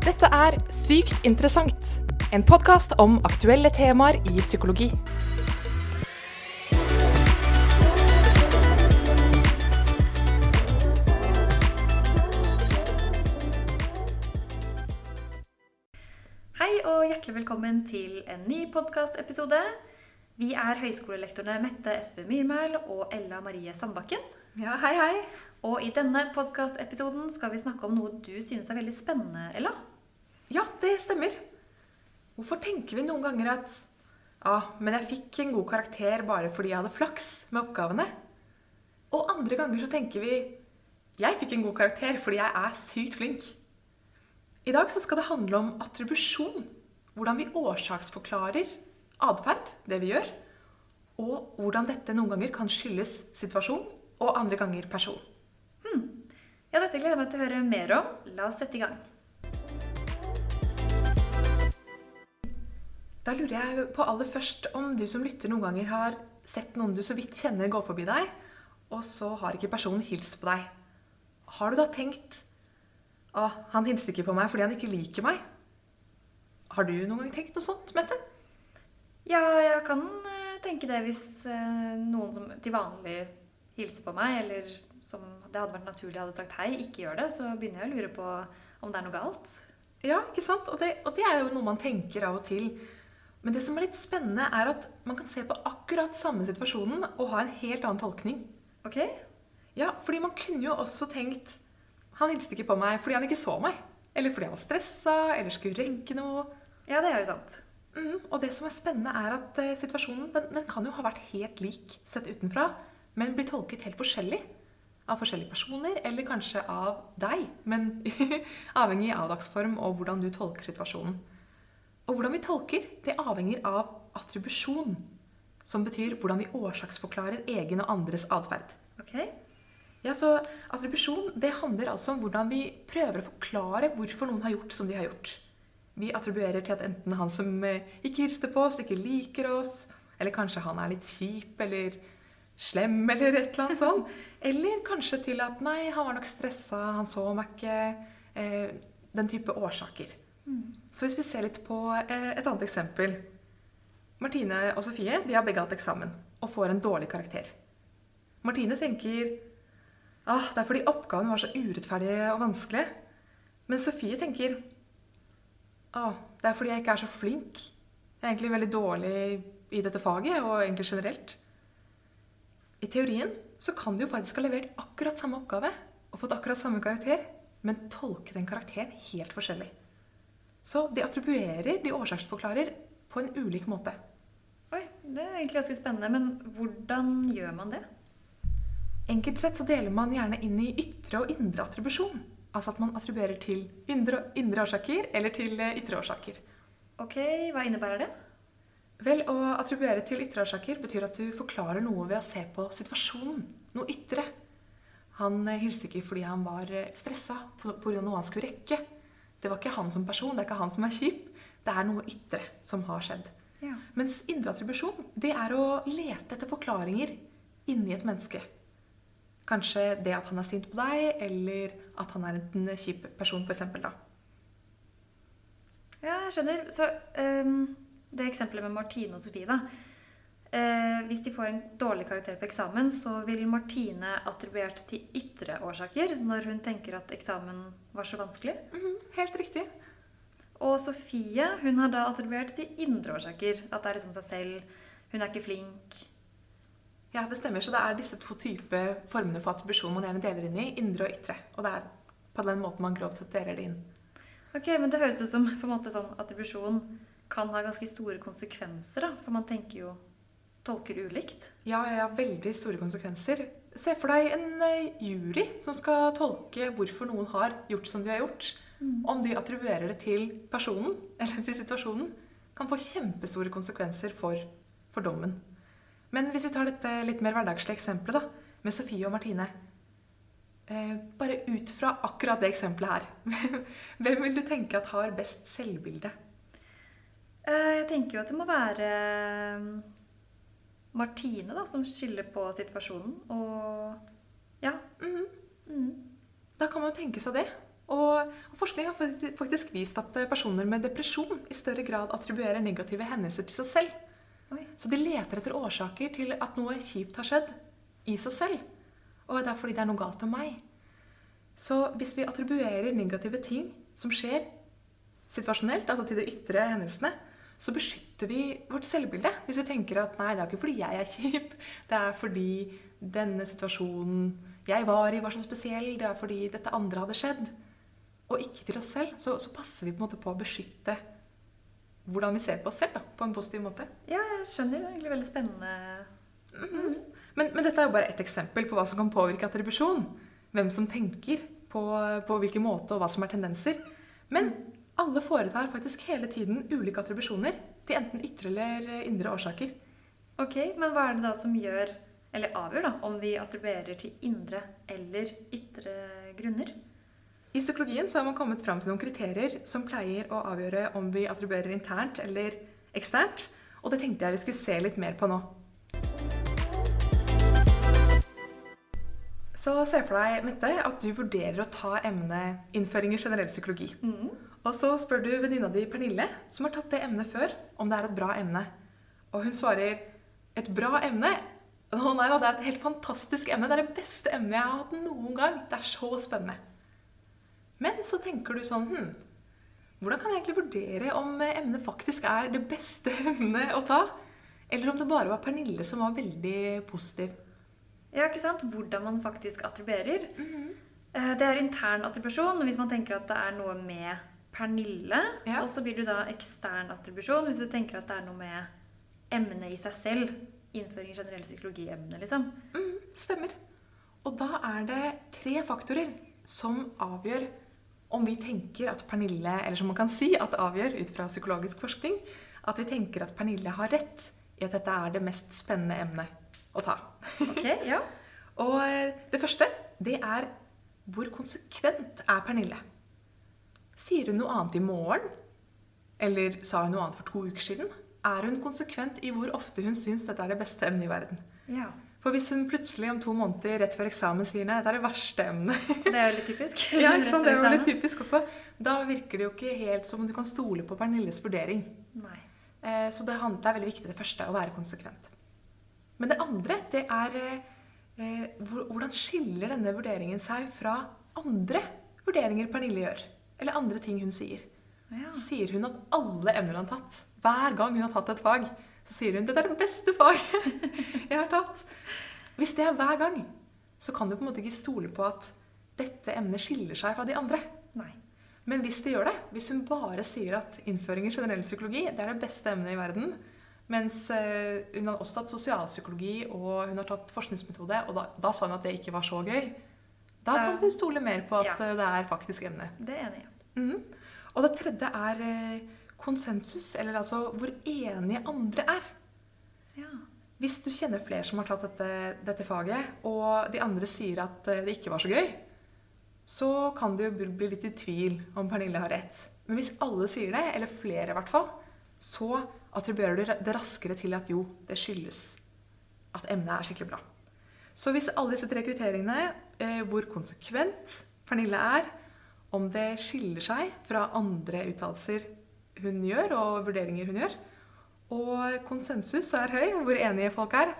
Dette er Sykt interessant, en podkast om aktuelle temaer i psykologi. Hei og hjertelig velkommen til en ny podkastepisode. Vi er høyskolelektorene Mette Espe Myrmæl og Ella Marie Sandbakken. Ja, hei, hei. Og i denne podkastepisoden skal vi snakke om noe du synes er veldig spennende, Ella. Ja, det stemmer. Hvorfor tenker vi noen ganger at ja, men jeg fikk en god karakter bare fordi jeg hadde flaks med oppgavene? Og andre ganger så tenker vi jeg fikk en god karakter fordi jeg er sykt flink. I dag så skal det handle om attribusjon. Hvordan vi årsaksforklarer atferd, det vi gjør. Og hvordan dette noen ganger kan skyldes situasjon, og andre ganger person. Ja, dette gleder jeg meg til å høre mer om. La oss sette i gang. Da lurer jeg på aller først om du som lytter noen ganger har sett noen du så vidt kjenner gå forbi deg, og så har ikke personen hilst på deg. Har du da tenkt Å, han hilste ikke på meg fordi han ikke liker meg? Har du noen gang tenkt noe sånt, Mette? Ja, jeg kan eh, tenke det hvis eh, noen som til vanlig hilser på meg, eller som det hadde vært naturlig hadde sagt hei, ikke gjør det, så begynner jeg å lure på om det er noe galt. Ja, ikke sant? Og det, og det er jo noe man tenker av og til. Men det som er litt spennende, er at man kan se på akkurat samme situasjonen og ha en helt annen tolkning. Ok? Ja, fordi man kunne jo også tenkt Han hilste ikke på meg fordi han ikke så meg. Eller fordi han var stressa, eller skulle rekke noe. Ja, det er jo sant. Mm, og det som er spennende, er at uh, situasjonen den, den kan jo ha vært helt lik sett utenfra, men blir tolket helt forskjellig av forskjellige personer, eller kanskje av deg. Men avhengig av dagsform og hvordan du tolker situasjonen. Og hvordan vi tolker, det avhenger av attribusjon, som betyr hvordan vi årsaksforklarer egen og andres atferd. Ok? Ja, så Attribusjon det handler altså om hvordan vi prøver å forklare hvorfor noen har gjort som de har gjort. Vi attribuerer til at enten han som eh, ikke hilste på oss, ikke liker oss, eller kanskje han er litt kjip eller slem eller et eller annet sånt. Eller kanskje til at nei, han var nok stressa, han så meg ikke. Eh, den type årsaker. Så hvis vi ser litt på eh, et annet eksempel. Martine og Sofie de har begge hatt eksamen og får en dårlig karakter. Martine tenker ah, det er fordi oppgavene var så urettferdige og vanskelige. Men Sofie tenker ah, det er fordi jeg ikke er så flink. Jeg er egentlig veldig dårlig i dette faget, og egentlig generelt. I teorien så kan du jo faktisk ha levert akkurat samme oppgave og fått akkurat samme karakter, men tolke den karakteren helt forskjellig. Så de attribuerer, de årsaksforklarer, på en ulik måte. Oi, det er egentlig ganske spennende, men hvordan gjør man det? Enkelt sett så deler man gjerne inn i ytre og indre attribusjon. Altså at man attribuerer til indre, indre årsaker eller til eh, ytre årsaker. Ok, hva innebærer det? Vel, å attribuere til ytre årsaker betyr at du forklarer noe ved å se på situasjonen. Noe ytre. Han eh, hilste ikke fordi han var eh, stressa pga. noe han skulle rekke. Det var ikke han som person, det er ikke han som er kjip. Det er noe ytre som har skjedd. Ja. Mens indre attribusjon, det er å lete etter forklaringer inni et menneske. Kanskje det at han er sint på deg, eller at han er en kjip person, f.eks. da. Ja, jeg skjønner. Så ehm, det eksempelet med Martine og Sofie, da. Eh, hvis de får en dårlig karakter på eksamen, så vil Martine attribuert til ytre årsaker når hun tenker at eksamen var så vanskelig. Mhm, helt riktig. Og Sofie hun har da attribuert til indre årsaker. At det er liksom seg selv. Hun er ikke flink. Ja, det stemmer. Så det er disse to typer formene for attribusjon man gjerne deler inn i. Indre og ytre. Og det er på den måten man grovt sett deler det inn. Ok, Men det høres ut som på en måte sånn attribusjon kan ha ganske store konsekvenser. da, For man tenker jo tolker ulikt. Ja, ja, ja, veldig store konsekvenser. Se for deg en eh, jury som skal tolke hvorfor noen har gjort som de har gjort. Om de attribuerer det til personen eller til situasjonen, kan få kjempestore konsekvenser for, for dommen. Men hvis vi tar dette litt mer hverdagslige eksempelet da, med Sofie og Martine eh, Bare ut fra akkurat det eksempelet her. Hvem vil du tenke at har best selvbilde? Tenker jo at det må være eh, Martine da, som skylder på situasjonen. Og ja. Mhm. Mm. Da kan man jo tenke seg det. Og, og forskning har faktisk vist at eh, personer med depresjon i større grad attribuerer negative hendelser til seg selv. Oi. Så de leter etter årsaker til at noe kjipt har skjedd i seg selv. Og det er fordi det er noe galt med meg. Så hvis vi attribuerer negative ting som skjer situasjonelt, altså til de ytre hendelsene, så beskytter vi vårt selvbilde. Hvis vi tenker at nei, det er ikke fordi jeg er kjip, det er fordi denne situasjonen jeg var i, var så spesiell, det er fordi dette andre hadde skjedd. Og ikke til oss selv. Så, så passer vi på en måte på å beskytte hvordan vi ser på oss selv da, på en positiv måte. Ja, jeg skjønner. Det er egentlig veldig spennende. Men, men dette er jo bare ett eksempel på hva som kan påvirke attribusjon. Hvem som tenker på, på hvilken måte, og hva som er tendenser. Men alle foretar faktisk hele tiden ulike attribusjoner til enten ytre eller indre årsaker. Ok, Men hva er det da som gjør, eller avgjør, da, om vi attribuerer til indre eller ytre grunner? I psykologien så har man kommet fram til noen kriterier som pleier å avgjøre om vi attribuerer internt eller eksternt. Og det tenkte jeg vi skulle se litt mer på nå. Så se for deg, Mette, at du vurderer å ta emnet innføring i generell psykologi. Mm. Og så spør du venninna di Pernille, som har tatt det emnet før, om det er et bra emne. Og hun svarer et bra emne? Å nei da, det er et helt fantastisk emne. Det er det beste emnet jeg har hatt noen gang. Det er så spennende. Men så tenker du sånn hm, Hvordan kan jeg egentlig vurdere om emnet faktisk er det beste emnet å ta? Eller om det bare var Pernille som var veldig positiv? Ja, ikke sant? Hvordan man faktisk attribuerer. Eh, Det er intern attribusjon hvis man tenker at det er noe med Pernille. Ja. Og så blir det da ekstern attribusjon hvis du tenker at det er noe med emnet i seg selv. Innføring i generell psykologiemne, liksom. Mm, stemmer. Og da er det tre faktorer som avgjør om vi tenker at Pernille, eller som man kan si at avgjør ut fra psykologisk forskning, at vi tenker at Pernille har rett i at dette er det mest spennende emnet å ta. Ok, ja. Og eh, det første, det er hvor konsekvent er Pernille? Sier hun noe annet i morgen? Eller sa hun noe annet for to uker siden? Er hun konsekvent i hvor ofte hun syns dette er det beste emnet i verden? ja. For hvis hun plutselig om to måneder rett før eksamen sier nei, dette er det verste emnet, Det er jo litt typisk. ja, ikke sant? det er jo litt typisk også, da virker det jo ikke helt som om du kan stole på Pernilles vurdering. Nei. Eh, Så det er veldig viktig det første, å være konsekvent. Men det andre, det er eh, hvordan skiller denne vurderingen seg fra andre vurderinger Pernille gjør? Eller andre ting hun sier. Ja. Sier hun at alle emner hun har tatt, hver gang hun har tatt et fag, så sier hun 'dette er det beste faget jeg har tatt'. Hvis det er hver gang, så kan du på en måte ikke stole på at dette emnet skiller seg fra de andre. Nei. Men hvis det gjør det, hvis hun bare sier at innføring i generell psykologi det er det beste emnet i verden, mens eh, hun har også tatt sosialpsykologi og hun har tatt forskningsmetode, og da, da sa hun at det ikke var så gøy, da Da- kan du stole mer på at Ja. eh, det er faktisk emnet. Det er enig i. Mhm. Og det tredje er eh, konsensus, eller altså hvor enige andre er. Ja. Hvis du kjenner flere som har tatt dette, dette faget, og de andre sier at eh, det ikke var så gøy, så kan du jo bli bli litt i tvil om Pernille har rett. Men hvis alle sier det, eller flere i hvert fall, så attribuerer du det raskere til at jo, det skyldes at emnet er skikkelig bra. Så hvis alle disse tre kriteriene, eh, hvor konsekvent Pernille er, om det skiller seg fra andre uttalelser hun gjør, og vurderinger hun gjør, og konsensus er høy, hvor enige folk er,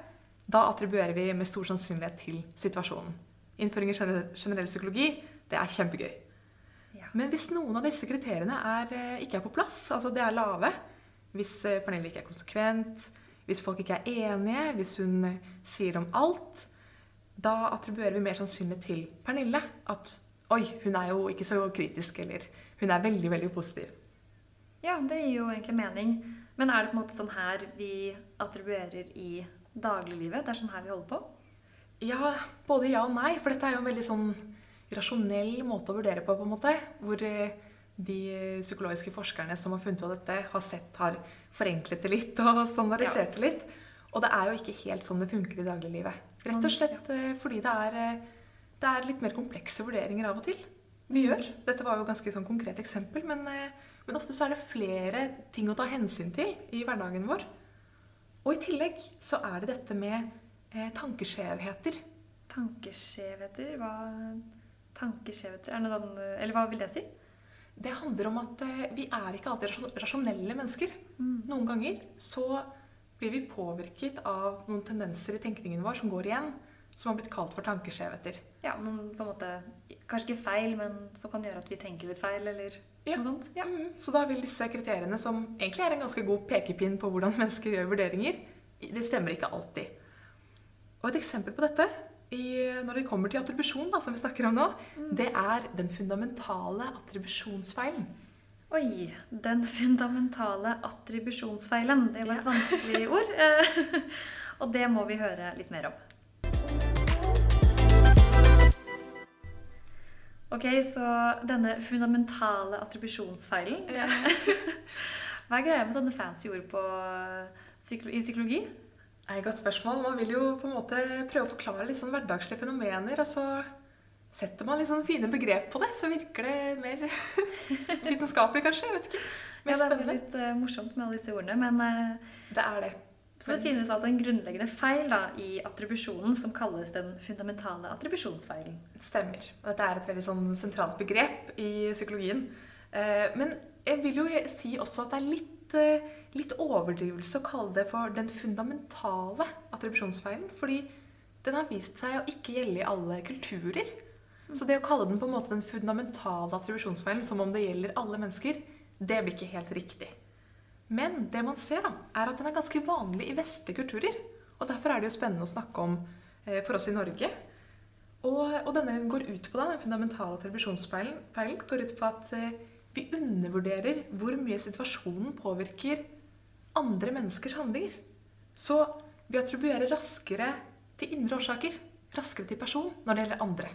da attribuerer vi med stor sannsynlighet til situasjonen. Innføring i generell, psykologi, det er kjempegøy. Ja. Men hvis noen av disse kriteriene er, eh, ikke er på plass, altså det er lave, hvis eh, Pernille ikke er konsekvent, hvis folk ikke er enige, hvis hun eh, sier om alt, da attribuerer vi mer sannsynlig til Pernille at oi, hun er jo ikke så kritisk, eller hun er veldig, veldig positiv. ja, det gir jo egentlig mening. Men er det på en måte sånn her vi attribuerer i dagliglivet? Det er sånn her vi holder på? Ja, både ja og nei, for dette er jo en veldig sånn rasjonell måte å vurdere på, på en måte. Hvor eh, de psykologiske forskerne som har funnet ut av dette, har sett, har forenklet det litt og standardisert det litt. Og det er jo ikke helt sånn det funker i dagliglivet. Rett og slett eh, fordi det er, eh, det er litt mer komplekse vurderinger av og til vi gjør. Dette var jo et ganske sånn konkret eksempel, men, eh, men ofte så er det flere ting å ta hensyn til i hverdagen vår. Og i tillegg så er det dette med eh, tankeskjevheter. Tankeskjevheter? Hva Tankeskjevheter? Er det noe annet, eller hva vil det si? Det handler om at eh, vi er ikke alltid rasjon- rasjonelle mennesker. Mm. Noen ganger så blir vi påvirket av noen tendenser i tenkningen vår som går igjen, som har blitt kalt for tankeskjevheter. Ja, noen på en måte Kanskje ikke feil, men som kan gjøre at vi tenker litt feil, eller Ja. noe sånt? Ja. Mm, Så da vil disse kriteriene, som egentlig er en ganske god pekepinn på hvordan mennesker gjør vurderinger, det stemmer ikke alltid. Og et eksempel på dette, i, når det kommer til attribusjon, da, som vi snakker om nå, det er den fundamentale attribusjonsfeilen. Oi, den fundamentale attribusjonsfeilen. Det var et vanskelig ord. Og det må vi høre litt mer om. Ok, så denne fundamentale attribusjonsfeilen Ja. Hva er greia med sånne fancy ord på i psykologi? Det er et godt spørsmål. Man vil jo på en måte prøve å forklare litt sånn hverdagslige fenomener, og så setter man litt sånn fine begrep på det, så virker det mer vitenskapelig, kanskje. Jeg vet ikke. Mer Ja, det er spennende. litt uh, morsomt med alle disse ordene, men uh, Det er det. Så det finnes altså en grunnleggende feil da, i attribusjonen som kalles den fundamentale attribusjonsfeilen. Stemmer. Dette er et veldig sånn sentralt begrep i psykologien. Eh, Men jeg vil jo si også at det er litt, eh, litt overdrivelse å kalle det for den fundamentale attribusjonsfeilen. Fordi den har vist seg å ikke gjelde i alle kulturer. Så det å kalle den på en måte den fundamentale attribusjonsfeilen som om det gjelder alle mennesker, det blir ikke helt riktig. Men det man ser, da, er at den er ganske vanlig i vestlige kulturer. Og derfor er det jo spennende å snakke om eh, for oss i Norge. Og, og denne går ut på da, den fundamentale feilen går ut på at eh, vi undervurderer hvor mye situasjonen påvirker andre menneskers handlinger. Så vi attribuerer raskere til indre årsaker, raskere til person, når det gjelder andre.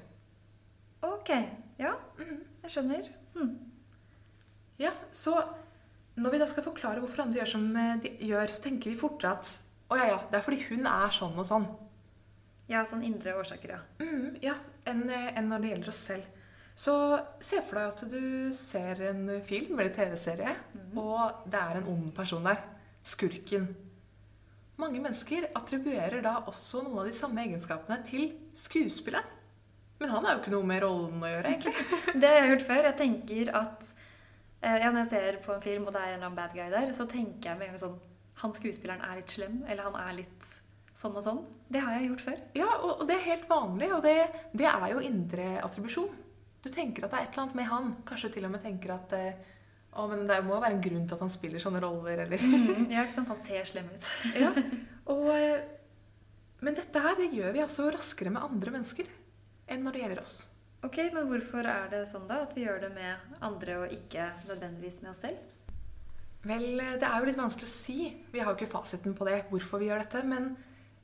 Ok, ja, jeg skjønner. Hm. Ja, så når vi da skal forklare hvorfor andre gjør som eh, de gjør, så tenker vi fortere at å ja, ja, det er fordi hun er sånn og sånn. Ja, sånn indre årsaker, ja. Mm, ja, enn en når det gjelder oss selv. Så se for deg at du ser en film eller TV-serie, og det er en ond person der. Skurken. Mange mennesker attribuerer da også noen av de samme egenskapene til skuespilleren. Men han har jo ikke noe med rollen å gjøre, egentlig. Det har jeg hørt før. Jeg tenker at eh, ja, Når jeg ser på en film, og det er en eller annen bad guy der, så tenker jeg med en gang sånn Han skuespilleren er litt slem, eller han er litt sånn og sånn. Det har jeg gjort før. Ja, og og det er helt vanlig, og det, det er jo indre attribusjon. Du tenker at det er et eller annet med han. Kanskje du til og med tenker at eh, å, men det må jo være en grunn til at han spiller sånne roller, eller Ja, ikke sant? Han ser slem ut. Ja, og, eh, men dette her det gjør vi altså raskere med andre mennesker enn når det gjelder oss. Ok, men hvorfor er det sånn da? At vi gjør det med andre og ikke nødvendigvis med oss selv? Vel, det er jo litt vanskelig å si. Vi har jo ikke fasiten på det, hvorfor vi gjør dette, men,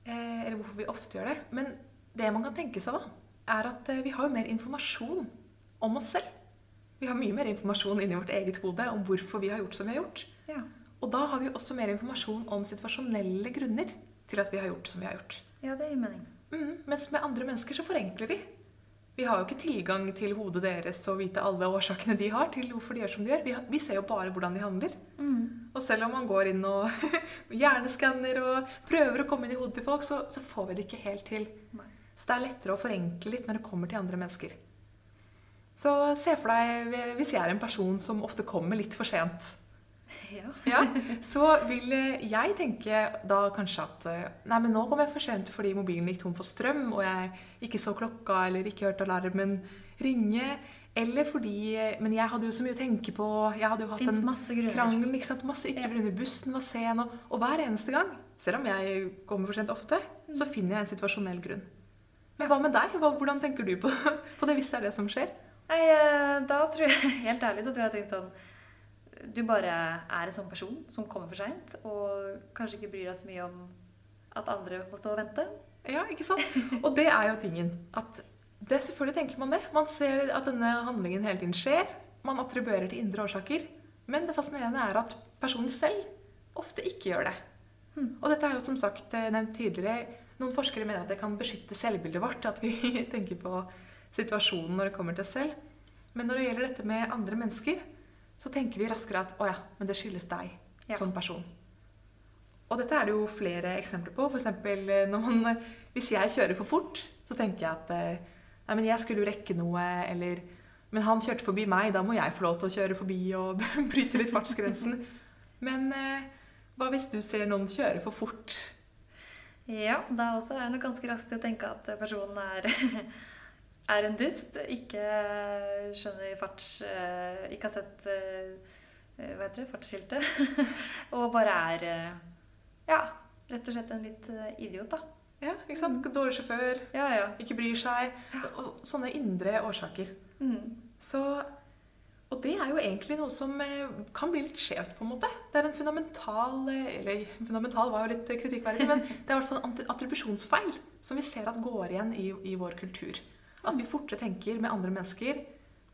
eh, eller hvorfor vi ofte gjør det. Men det man kan tenke seg da, er at eh, vi har jo mer informasjon om oss selv. Vi har mye mer informasjon inni vårt eget hode om hvorfor vi har gjort som vi har gjort. Ja. Og da har vi også mer informasjon om situasjonelle grunner til at vi har gjort som vi har gjort. ja, det gir mening. Mm, mens med andre mennesker så forenkler vi. Vi har jo ikke tilgang til hodet deres og vite alle årsakene de har til hvorfor de gjør som de gjør. Vi, har, vi ser jo bare hvordan de handler. Mm. Og selv om man går inn og hjerneskanner og prøver å komme inn i hodet til folk, så, så får vi det ikke helt til. Nei. Så det er lettere å forenkle litt når det kommer til andre mennesker. Så se for deg hvis jeg er en person som ofte kommer litt for sent. Ja. Ja, så vil jeg tenke da kanskje at eh, Nei, men nå kom jeg for sent fordi mobilen gikk tom for strøm, og jeg ikke så klokka eller ikke hørte alarmen ringe. Eller fordi Men jeg hadde jo så mye å tenke på. Jeg hadde jo hatt Finns en krangel. ikke sant? Masse ytre grunner. Bussen var sen. Og, og hver eneste gang, selv om jeg kommer for sent ofte, så Mm. finner jeg en situasjonell grunn. Men hva med deg? Hvordan tenker du på, på det hvis det er det som skjer? Nei, eh, da tror jeg, helt ærlig, så tror jeg jeg har tenkt sånn Du bare er en sånn person som kommer for seint, og kanskje ikke bryr deg så mye om at andre må stå og vente. Ja, ikke sant? Og det er jo tingen. At det Selvfølgelig tenker man det. Man ser at denne handlingen hele tiden skjer. Man attribuerer til indre årsaker. Men det fascinerende er at personen selv ofte ikke gjør det. Hmm. Og dette er jo som sagt eh, nevnt tidligere. Noen forskere mener at det kan beskytte selvbildet vårt. At vi tenker på situasjonen når det kommer til oss selv. Men når det gjelder dette med andre mennesker, så tenker vi raskere at å ja, men det skyldes deg Ja. som person. Og dette er det jo flere eksempler på. For eksempel eh, når man, hvis jeg kjører for fort, så tenker jeg at eh, Nei, men jeg skulle jo rekke noe, eller Men han kjørte forbi meg, da må jeg få lov til å kjøre forbi og bryte litt fartsgrensen. Men eh, hva hvis du ser noen kjøre for fort? Ja, da også er det nok ganske raskt å tenke at personen er, er en dust. Ikke skjønner farts eh, Ikke har sett eh, hva heter det, fartsskiltet. og bare er eh, ja, rett og slett en litt eh, idiot, da. Ja, ikke sant? Dårlig sjåfør, Ja, ja. ikke bryr seg. Og sånne indre årsaker. Mm. Så, og det er jo egentlig noe som eh, kan bli litt skjevt, på en måte. Det er en fundamental eh, Eller fundamental var jo litt kritikkverdig, men det er i hvert fall en attribusjonsfeil som vi ser at går igjen i, i vår kultur. At vi fortere tenker med andre mennesker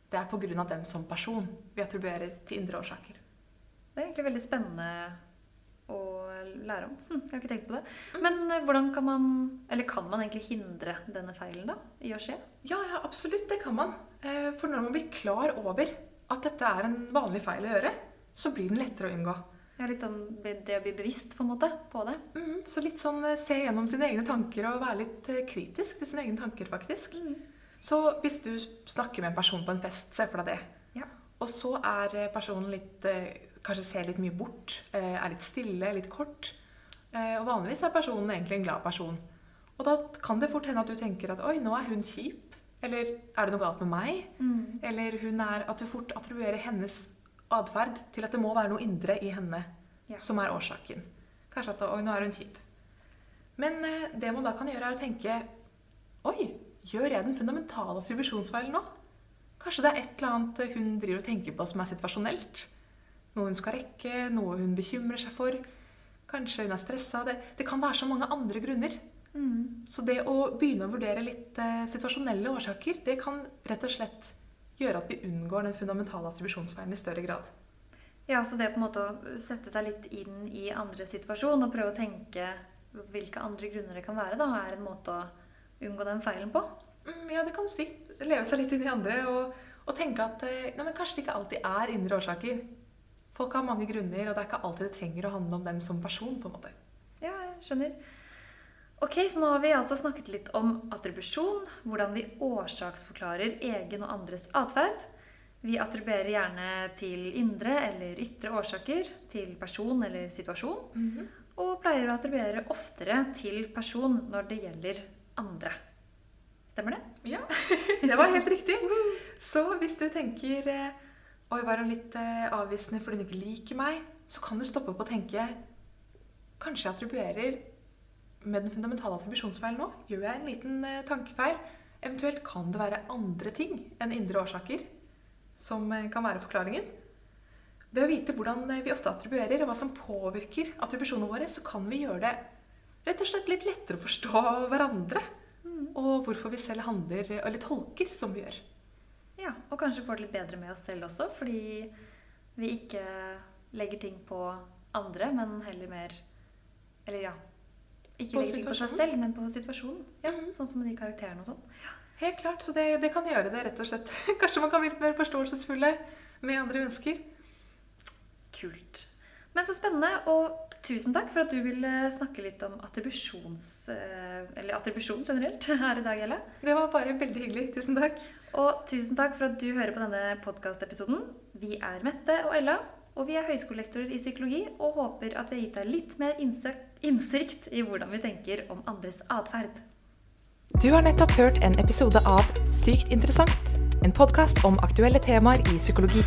det er pga. dem som person vi attribuerer til indre årsaker. Det er egentlig veldig spennende å lære om. Hm, jeg har ikke tenkt på det. Men eh, hvordan kan man Eller kan man egentlig hindre denne feilen da, i å skje? Ja, ja, absolutt, det kan man. Eh, For når man blir klar over at dette er en vanlig feil å gjøre, så blir den lettere å unngå. Ja, litt sånn det å bli bevisst på en måte på det. Mm, Så litt sånn eh, se gjennom sine egne tanker og være litt kritisk til sine egne tanker, faktisk. Så hvis du snakker med en person på en fest, se for deg det. Ja. Og så er eh, personen litt eh, Kanskje ser litt mye bort, eh, er litt stille, litt kort. Og vanligvis er personen egentlig en glad person. Og da kan det fort hende at du tenker at oi, nå er hun kjip. Eller er det noe galt med meg? Mm. Eller hun er, at du fort attribuerer hennes atferd til at det må være noe indre i henne Ja. som er årsaken. Kanskje at oi, nå er hun kjip. Men det man da kan gjøre, er å tenke Oi, gjør jeg den fundamentale attribusjonsfeilen nå? Kanskje det er et eller annet hun driver og tenker på som er situasjonelt? Noe hun skal rekke, noe hun bekymrer seg for. Kanskje hun er stressa. Det, det kan være så mange andre grunner. Mm. Så det å begynne å vurdere litt eh, situasjonelle årsaker, det kan rett og slett gjøre at vi unngår den fundamentale attribusjonsfeilen i større grad. Ja, så det på en måte å sette seg litt inn i andres situasjon og prøve å tenke hvilke andre grunner det kan være, da, er en måte å unngå den feilen på. Mm, ja, det kan du si. Leve seg litt inn i andre og, og tenke at eh, nei, men kanskje det ikke alltid er indre årsaker. Folk har mange grunner, og det er ikke alltid det trenger å handle om dem som person. på en måte. Ja, jeg skjønner. Ok, så nå har vi altså snakket litt om attribusjon, hvordan vi årsaksforklarer egen og andres atferd. Vi attribuerer gjerne til indre eller ytre årsaker, til person eller situasjon, og pleier å attribuere oftere til person når det gjelder andre. Stemmer det? Ja, det var helt riktig. Så hvis du tenker eh, Oi, var hun litt eh, avvisende fordi hun ikke liker meg? Så kan du stoppe opp og tenke Kanskje jeg attribuerer med den fundamentale attribusjonsfeilen nå? Gjør jeg en liten eh, tankefeil? Eventuelt kan det være andre ting enn indre årsaker som kan være forklaringen? Ved å vite hvordan vi ofte attribuerer, og hva som påvirker attribusjonene våre, så kan vi gjøre det rett og slett litt lettere å forstå hverandre. Og hvorfor vi selv handler eller tolker som vi gjør. Ja, og kanskje få det litt bedre med oss selv også, fordi vi ikke legger ting på andre, men heller mer Eller ja. Ikke legger ting på seg selv, men på situasjonen. Ja, mm. Sånn som med de karakterene og sånn. Helt klart, så det, det kan gjøre det, rett og slett. Kanskje man kan bli litt mer forståelsesfulle med andre mennesker. Kult. Men så spennende, og tusen takk for at du ville snakke litt om attribusjons... eh, Eller attribusjon generelt her i dag, Ella. Det var bare veldig hyggelig. Tusen takk. Og tusen takk for at du hører på denne podkastepisoden. Vi er Mette og Ella, og vi er høyskolelektorer i psykologi og håper at vi har gitt deg litt mer innsikt i hvordan vi tenker om andres atferd. Du har nettopp hørt en episode av Sykt interessant. En podkast om aktuelle temaer i psykologi.